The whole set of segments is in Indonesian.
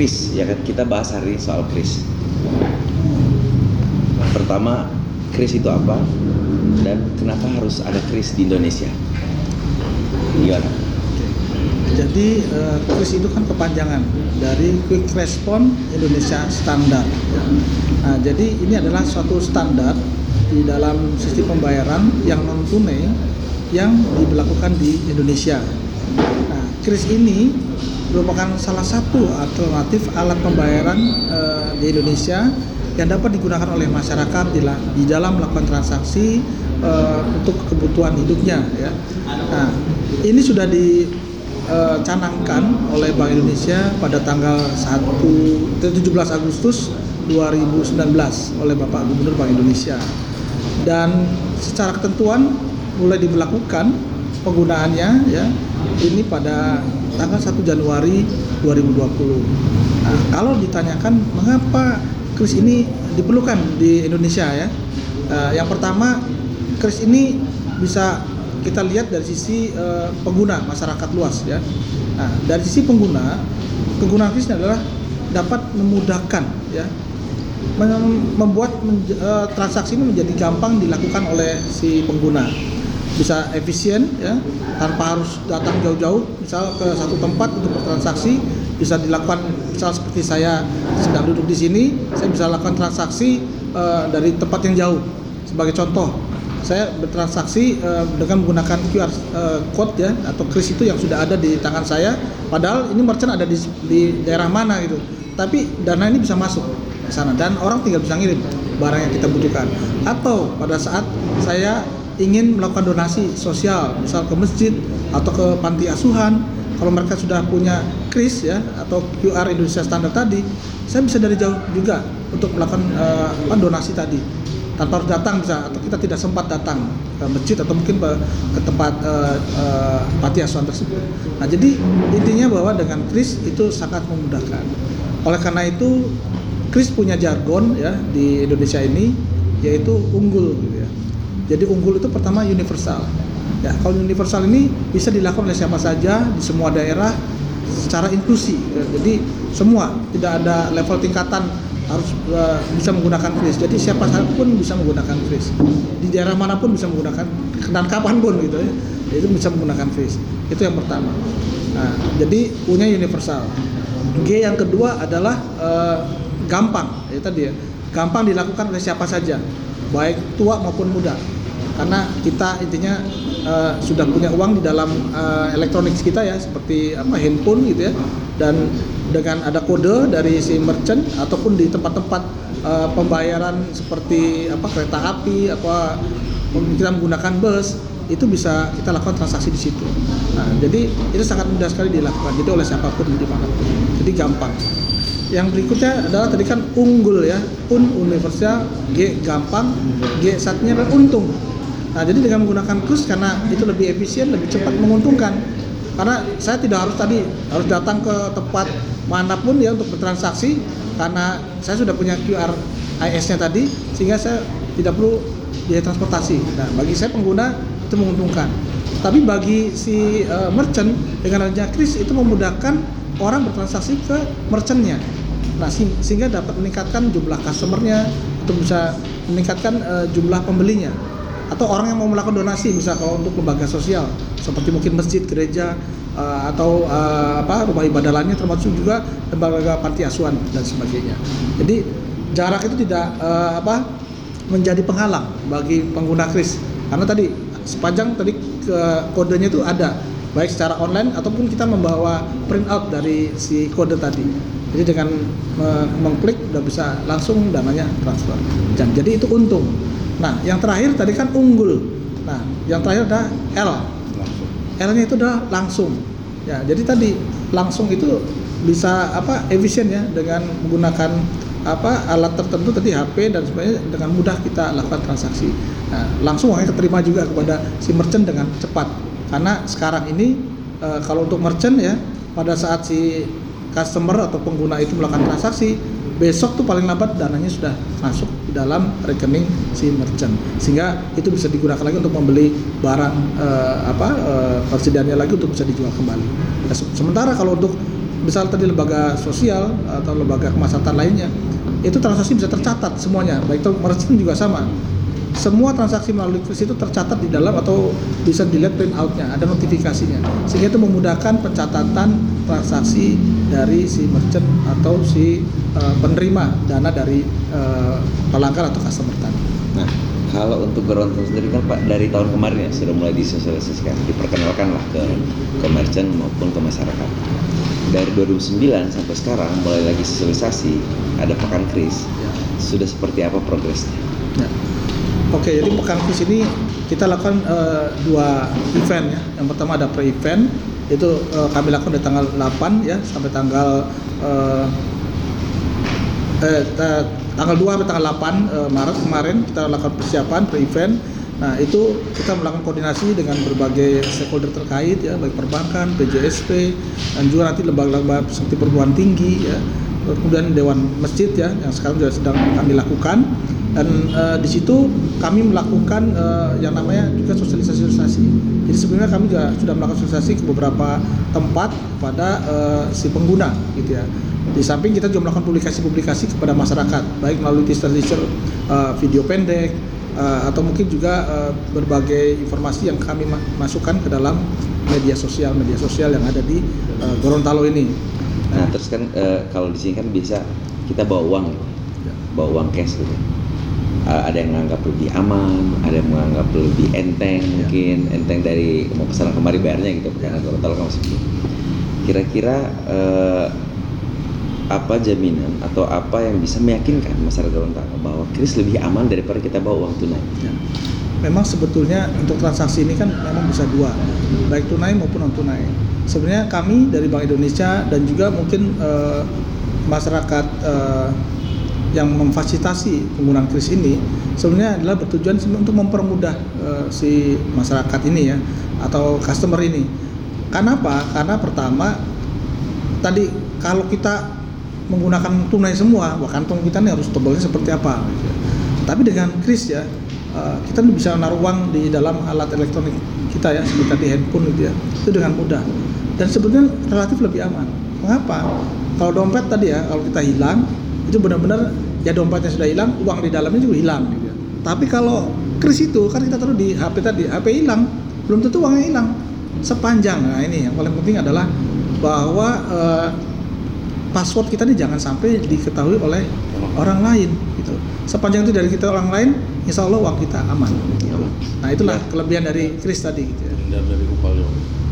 kris ya kan kita bahas hari ini soal kris pertama kris itu apa dan kenapa harus ada kris di Indonesia gimana Jadi eh, KRIS itu kan kepanjangan dari Quick Response Indonesia Standard. ya. Nah, jadi ini adalah suatu standar di dalam sistem pembayaran yang non tunai yang diberlakukan di Indonesia. Nah, KRIS ini merupakan salah satu alternatif alat pembayaran eh, di Indonesia yang dapat digunakan oleh masyarakat di, di dalam melakukan transaksi eh, untuk kebutuhan hidupnya. Ya. Nah, ini sudah dicanangkan oleh Bank Indonesia pada tanggal 1 17 Agustus 2019 oleh Bapak Gubernur Bank Indonesia. Dan secara ketentuan mulai diberlakukan penggunaannya ya ini pada tanggal 1 Januari 2020. Nah, kalau ditanyakan mengapa kris ini diperlukan di Indonesia ya. Eh, yang pertama kris ini bisa kita lihat dari sisi eh, pengguna masyarakat luas ya. Nah, dari sisi pengguna, penggunaan kris adalah dapat memudahkan ya mem- membuat eh, transaksi ini menjadi gampang dilakukan oleh si pengguna bisa efisien ya tanpa harus datang jauh-jauh. Misal ke satu tempat untuk bertransaksi bisa dilakukan misal seperti saya sedang duduk di sini saya bisa lakukan transaksi eh, dari tempat yang jauh. Sebagai contoh saya bertransaksi eh, dengan menggunakan QR eh, code ya atau kris itu yang sudah ada di tangan saya. Padahal ini merchant ada di, di daerah mana gitu. Tapi dana ini bisa masuk ke sana dan orang tinggal bisa ngirim barang yang kita butuhkan. Atau pada saat saya ingin melakukan donasi sosial misal ke masjid atau ke panti asuhan kalau mereka sudah punya kris ya atau QR Indonesia standar tadi saya bisa dari jauh juga untuk melakukan apa, donasi tadi tanpa harus datang bisa atau kita tidak sempat datang ke masjid atau mungkin ke, ke tempat eh, eh, panti asuhan tersebut. Nah jadi intinya bahwa dengan kris itu sangat memudahkan. Oleh karena itu kris punya jargon ya di Indonesia ini yaitu unggul gitu ya. Jadi unggul itu pertama universal. Ya, kalau universal ini bisa dilakukan oleh siapa saja di semua daerah secara inklusi. Ya, Jadi semua tidak ada level tingkatan harus eh, bisa menggunakan kris. Jadi siapa pun bisa menggunakan kris. Di daerah mana pun bisa menggunakan dan kapan pun gitu ya. Itu bisa menggunakan kris. Itu yang pertama. Nah, jadi punya universal. G yang kedua adalah eh, gampang. Ya tadi ya. Gampang dilakukan oleh siapa saja, baik tua maupun muda. Karena kita intinya eh, sudah punya uang di dalam eh, elektronik kita ya, seperti apa handphone gitu ya. Dan dengan ada kode dari si merchant ataupun di tempat-tempat eh, pembayaran seperti apa kereta api apa kita menggunakan bus itu bisa kita lakukan transaksi di situ. Nah, jadi itu sangat mudah sekali dilakukan. Jadi oleh siapa pun di mana Jadi gampang. Yang berikutnya adalah tadi kan unggul ya, un universal, G gampang, G satunya adalah untung. Nah, jadi dengan menggunakan kris karena itu lebih efisien, lebih cepat menguntungkan. Karena saya tidak harus tadi harus datang ke tempat mana pun ya untuk bertransaksi karena saya sudah punya QR IS-nya tadi sehingga saya tidak perlu biaya transportasi. Nah, bagi saya pengguna itu menguntungkan. Tapi bagi si eh, merchant dengan adanya kris itu memudahkan orang bertransaksi ke merchantnya. Nah, se- sehingga dapat meningkatkan jumlah customernya atau bisa meningkatkan eh, jumlah pembelinya atau orang yang mau melakukan donasi misal kalau untuk lembaga sosial seperti mungkin masjid, gereja eh, atau eh, apa rumah ibadah lainnya termasuk juga lembaga panti asuhan dan sebagainya. Jadi jarak itu tidak eh, apa menjadi penghalang bagi pengguna kris. Karena tadi sepanjang tadi ke kodenya itu ada baik secara online ataupun kita membawa print out dari si kode tadi. Jadi dengan me- mengklik udah bisa langsung dananya transfer. Jadi itu untung nah yang terakhir tadi kan unggul. Nah yang terakhir ada L. L-nya itu adalah langsung. Ya jadi tadi langsung itu bisa apa efisien ya dengan menggunakan apa alat tertentu tadi HP dan sebagainya dengan mudah kita lakukan transaksi. Nah, langsung uangnya keterima juga kepada si merchant dengan cepat. Karena sekarang ini eh, kalau untuk merchant ya pada saat si customer atau pengguna itu melakukan transaksi besok tuh paling lambat dananya sudah masuk dalam rekening si merchant. Sehingga itu bisa digunakan lagi untuk membeli barang eh, apa eh, persediaannya lagi untuk bisa dijual kembali. Nah, se- sementara kalau untuk misal tadi lembaga sosial atau lembaga kemaslahatan lainnya itu transaksi bisa tercatat semuanya. Baik itu merchant juga sama. Semua transaksi melalui kris itu tercatat di dalam atau bisa dilihat print outnya ada notifikasinya. Sehingga itu memudahkan pencatatan transaksi dari si merchant atau si uh, penerima dana dari uh, pelanggan atau customer tadi. Nah, kalau untuk Gorontalo sendiri kan Pak dari tahun kemarin ya sudah mulai disosialisasikan, diperkenalkan lah ke ke merchant maupun ke masyarakat. Dari 2009 sampai sekarang mulai lagi sosialisasi, ada pekan kris. Ya. Sudah seperti apa progresnya? Ya. Oke, jadi pekan kris ini kita lakukan uh, dua event ya. Yang pertama ada pre-event itu uh, kami lakukan dari tanggal 8 ya sampai tanggal uh, eh, tanggal 2 sampai tanggal 8 uh, Maret kemarin kita lakukan persiapan pre-event. Nah, itu kita melakukan koordinasi dengan berbagai stakeholder terkait ya, baik perbankan, PJSP dan juga nanti lembaga-lembaga seperti perguruan tinggi ya. Kemudian Dewan Masjid ya yang sekarang juga sedang kami lakukan dan uh, di situ kami melakukan uh, yang namanya juga sosialisasi-sosialisasi. Jadi sebenarnya kami juga sudah melakukan sosialisasi ke beberapa tempat pada uh, si pengguna gitu ya. Di samping kita juga melakukan publikasi-publikasi kepada masyarakat, baik melalui teaser-teaser uh, video pendek uh, atau mungkin juga uh, berbagai informasi yang kami ma masukkan ke dalam media sosial media sosial yang ada di uh, Gorontalo ini. Nah, terus kan uh, kalau di sini kan biasa kita bawa uang, ya. bawa uang cash gitu uh, ada yang menganggap lebih aman, ada yang menganggap lebih enteng ya. mungkin enteng dari mau ke sana kemari bayarnya gitu karena ya. Gorontalo kan masih. Kira-kira uh, apa jaminan atau apa yang bisa meyakinkan masyarakat Gorontalo bahwa kris lebih aman daripada kita bawa uang tunai? Ya. Memang sebetulnya untuk transaksi ini kan memang bisa dua, baik tunai maupun non tunai. Sebenarnya kami dari Bank Indonesia dan juga mungkin uh, masyarakat uh, yang memfasilitasi penggunaan kris ini sebenarnya adalah bertujuan untuk mempermudah uh, si masyarakat ini ya atau customer ini. Kenapa? Karena pertama tadi kalau kita menggunakan tunai semua, wah kantong kita ini harus tebalnya seperti apa. Tapi dengan kris ya uh, kita bisa naruh uang di dalam alat elektronik kita ya seperti tadi handphone gitu ya itu dengan mudah dan sebetulnya relatif lebih aman. Mengapa? Kalau dompet tadi ya kalau kita hilang itu benar-benar ya dompetnya sudah hilang, uang di dalamnya juga hilang. Gitu. Tapi kalau kris itu kan kita taruh di HP tadi, HP hilang, belum tentu uangnya hilang. Sepanjang, nah ini yang paling penting adalah bahwa eh, password kita ini jangan sampai diketahui oleh orang lain gitu. Sepanjang itu dari kita orang lain, insya Allah uang kita aman. Gitu. Nah itulah kelebihan dari kris tadi gitu ya. Terhindar dari upaya.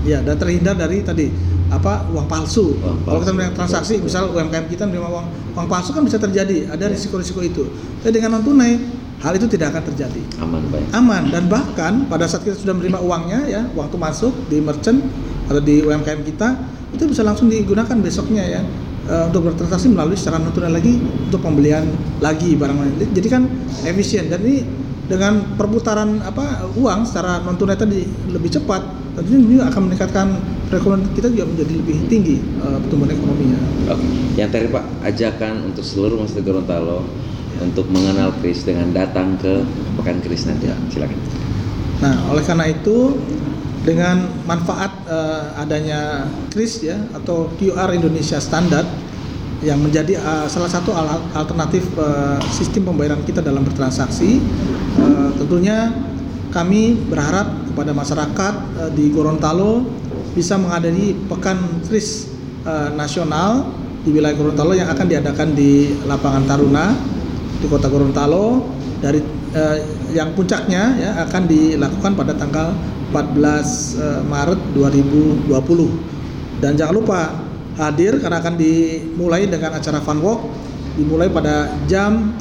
Ya dan terhindar dari tadi apa uang palsu. Uang Kalau kita palsu. melihat transaksi, misal UMKM kita menerima uang uang palsu kan bisa terjadi, ada risiko-risiko itu. Tapi dengan non tunai, hal itu tidak akan terjadi. Aman baik. Aman dan bahkan pada saat kita sudah menerima uangnya ya, uang itu masuk di merchant atau di UMKM kita, itu bisa langsung digunakan besoknya ya eh, untuk bertransaksi melalui secara non tunai lagi untuk pembelian lagi barang lain. Jadi kan efisien dan ini dengan perputaran apa uang secara non tunai tadi lebih cepat tentunya juga akan meningkatkan perekonomian kita juga menjadi lebih tinggi uh, pertumbuhan ekonominya. Oke, yang tadi Pak ajakan untuk seluruh masyarakat Gorontalo untuk mengenal Kris dengan datang ke Pekan Kris nanti. Silakan. Nah, oleh karena itu dengan manfaat uh, adanya Kris ya atau QR Indonesia standar yang menjadi uh, salah satu al alternatif uh, sistem pembayaran kita dalam bertransaksi, uh, tentunya kami berharap kepada masyarakat uh, di Gorontalo bisa menghadiri Pekan Kris uh, Nasional di wilayah Gorontalo yang akan diadakan di lapangan Taruna di Kota Gorontalo. Dari uh, yang puncaknya ya akan dilakukan pada tanggal 14 uh, Maret 2020 dan jangan lupa hadir karena akan dimulai dengan acara fun walk dimulai pada jam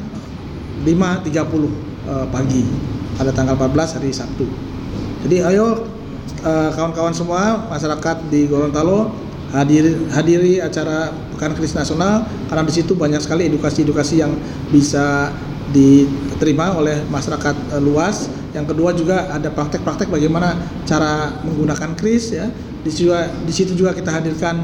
5.30 uh, pagi pada tanggal 14 hari Sabtu. Jadi ayo uh, kawan-kawan semua masyarakat di Gorontalo hadiri hadiri acara Pekan Kris Nasional karena di situ banyak sekali edukasi-edukasi yang bisa diterima oleh masyarakat luas. Yang kedua juga ada praktek-praktek bagaimana cara menggunakan kris ya. Di situ di situ juga kita hadirkan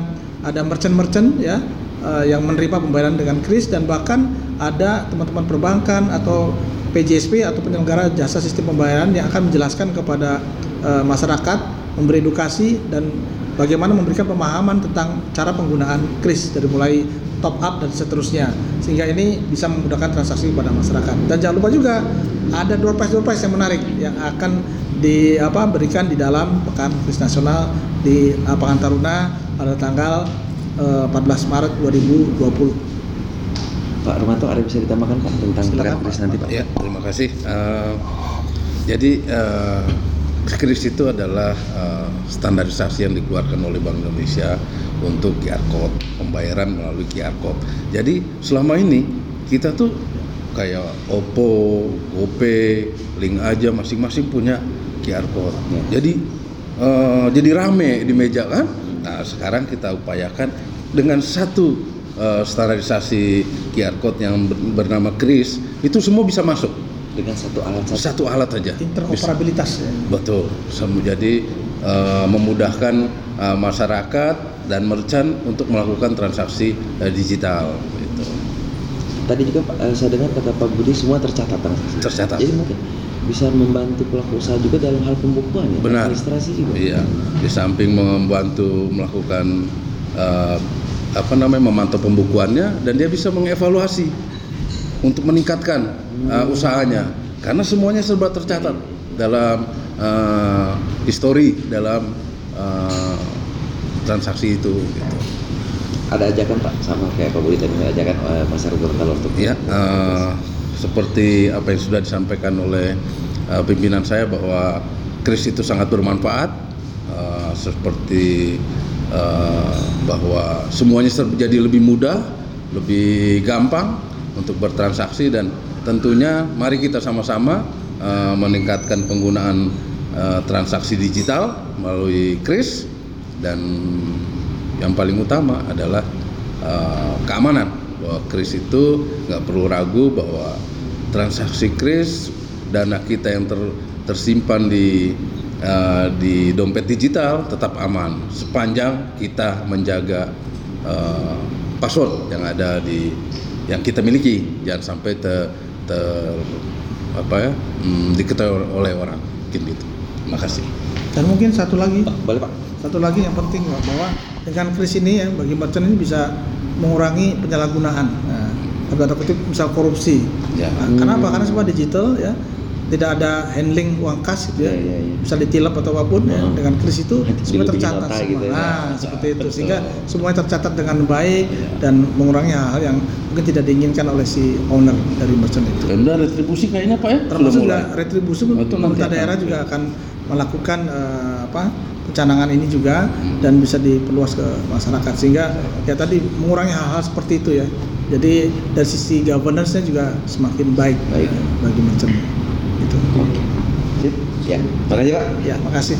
ada merchant-merchant ya uh, yang menerima pembayaran dengan kris dan bahkan ada teman-teman perbankan atau PJSP atau penyelenggara jasa sistem pembayaran yang akan menjelaskan kepada uh, masyarakat memberi edukasi dan bagaimana memberikan pemahaman tentang cara penggunaan kris dari mulai top up dan seterusnya. Sehingga ini bisa memudahkan transaksi pada masyarakat. Dan jangan lupa juga ada door prize door prize yang menarik yang akan di apa berikan di dalam pekan kris nasional di lapangan Taruna pada tanggal eh, 14 Maret 2020 Pak Rumanto ada bisa ditambahkan Pak tentang Silakan, kris nanti Pak? Ya, terima kasih. Eh, jadi eh, kris itu adalah eh, standarisasi yang dikeluarkan oleh Bank Indonesia untuk QR code pembayaran melalui QR code. Jadi selama ini kita tuh kayak Oppo, GoPay, Link aja masing-masing punya QR code. Jadi eh, jadi rame di meja kan. Nah sekarang kita upayakan dengan satu eh, standarisasi QR code yang ber- bernama Kris itu semua bisa masuk Dengan satu alat satu. satu alat aja. Bisa. interoperabilitas ya. Betul. Jadi eh, memudahkan eh, masyarakat dan merchant untuk melakukan transaksi eh, digital. Gitu. Tadi juga eh, saya dengar kata Pak Budi semua tercatat transaksi. Tercatat. Jadi mungkin bisa membantu pelaku usaha juga dalam hal pembukuan ya, Benar. administrasi juga. Iya. Di samping membantu melakukan eh, apa namanya memantau pembukuannya dan dia bisa mengevaluasi untuk meningkatkan eh, usahanya karena semuanya serba tercatat dalam eh, histori dalam transaksi itu. Gitu. Ada ajakan Pak sama kayak Pak Budi tadi ada ajakan eh, masyarakat Gorontalo untuk Ya, eh, seperti apa yang sudah disampaikan oleh eh, pimpinan saya bahwa kris itu sangat bermanfaat, eh, seperti eh, bahwa semuanya jadi lebih mudah, lebih gampang untuk bertransaksi dan tentunya mari kita sama-sama eh, meningkatkan penggunaan eh, transaksi digital melalui kris dan yang paling utama adalah eh, keamanan. Bahwa kris itu nggak perlu ragu bahwa transaksi kris dana kita yang ter- tersimpan di eh, di dompet digital tetap aman. Sepanjang kita menjaga eh, password yang ada di yang kita miliki. Jangan sampai ter, ter- apa ya hmm, diketahui oleh orang. Mungkin gitu. Terima kasih. Dan mungkin satu lagi. Pak, boleh Pak? Satu lagi yang penting Pak, bahwa dengan kris ini ya bagi merchant ini bisa mengurangi penyalahgunaan nah, tanda kutip misal korupsi Ya. Nah, kenapa karena semua digital ya tidak ada handling uang kas gitu ya, Ya, ya, ya. bisa ditilap atau apa pun ya Hmm. dengan kris itu semua tercatat semua gitu ya. nah seperti itu Betul. sehingga semuanya tercatat dengan baik Ya. dan mengurangi hal-hal yang mungkin tidak diinginkan oleh si owner dari merchant itu dan retribusi kayaknya pak ya termasuk juga retribusi Oh, pemerintah akan- daerah juga akan melakukan eh, apa pencanangan ini juga Hmm. dan bisa diperluas ke masyarakat sehingga ya tadi mengurangi hal-hal seperti itu ya jadi dari sisi governance-nya juga semakin baik, Baik. bagi merchant gitu Oke. Sip. Ya, makasih Pak. ya makasih